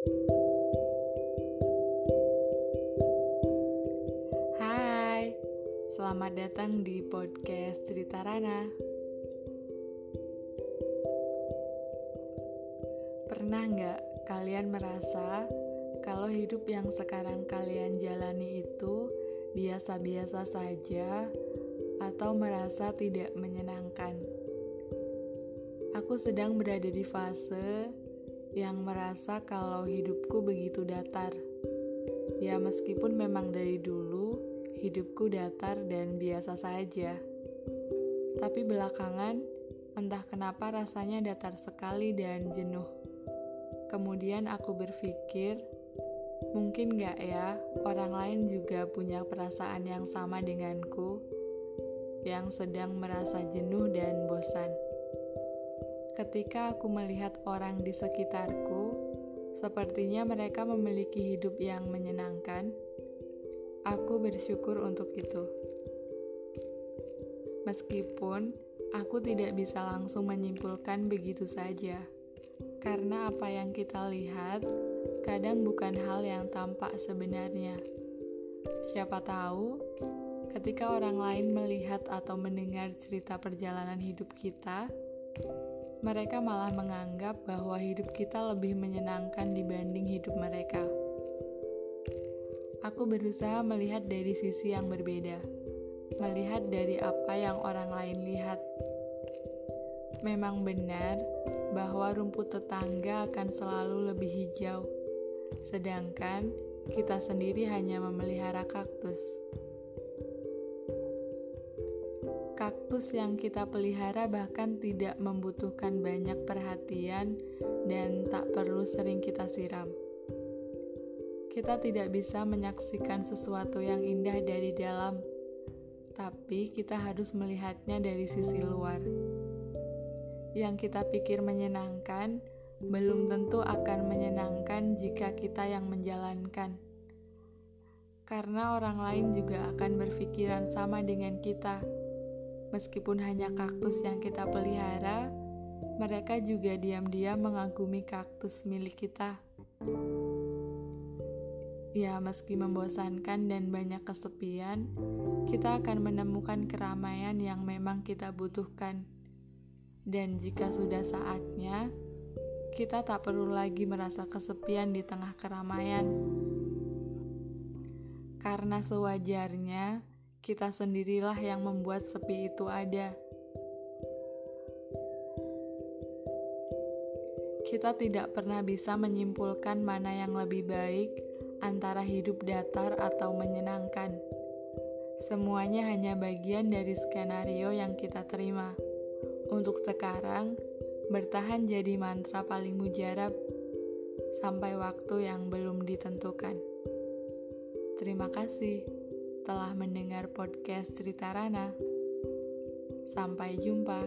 Hai, selamat datang di podcast Cerita Rana. Pernah nggak kalian merasa kalau hidup yang sekarang kalian jalani itu biasa-biasa saja atau merasa tidak menyenangkan? Aku sedang berada di fase yang merasa kalau hidupku begitu datar. Ya, meskipun memang dari dulu hidupku datar dan biasa saja, tapi belakangan entah kenapa rasanya datar sekali dan jenuh. Kemudian aku berpikir, mungkin gak ya orang lain juga punya perasaan yang sama denganku, yang sedang merasa jenuh dan bosan. Ketika aku melihat orang di sekitarku, sepertinya mereka memiliki hidup yang menyenangkan. Aku bersyukur untuk itu. Meskipun aku tidak bisa langsung menyimpulkan begitu saja, karena apa yang kita lihat kadang bukan hal yang tampak sebenarnya. Siapa tahu, ketika orang lain melihat atau mendengar cerita perjalanan hidup kita, mereka malah menganggap bahwa hidup kita lebih menyenangkan dibanding hidup mereka. Aku berusaha melihat dari sisi yang berbeda, melihat dari apa yang orang lain lihat. Memang benar bahwa rumput tetangga akan selalu lebih hijau, sedangkan kita sendiri hanya memelihara kaktus. Kaktus yang kita pelihara bahkan tidak membutuhkan banyak perhatian dan tak perlu sering kita siram. Kita tidak bisa menyaksikan sesuatu yang indah dari dalam, tapi kita harus melihatnya dari sisi luar. Yang kita pikir menyenangkan belum tentu akan menyenangkan jika kita yang menjalankan karena orang lain juga akan berpikiran sama dengan kita Meskipun hanya kaktus yang kita pelihara, mereka juga diam-diam mengagumi kaktus milik kita. Ya, meski membosankan dan banyak kesepian, kita akan menemukan keramaian yang memang kita butuhkan. Dan jika sudah saatnya, kita tak perlu lagi merasa kesepian di tengah keramaian. Karena sewajarnya, kita sendirilah yang membuat sepi itu ada. Kita tidak pernah bisa menyimpulkan mana yang lebih baik antara hidup datar atau menyenangkan. Semuanya hanya bagian dari skenario yang kita terima. Untuk sekarang, bertahan jadi mantra paling mujarab sampai waktu yang belum ditentukan. Terima kasih telah mendengar podcast Cerita Rana. Sampai jumpa.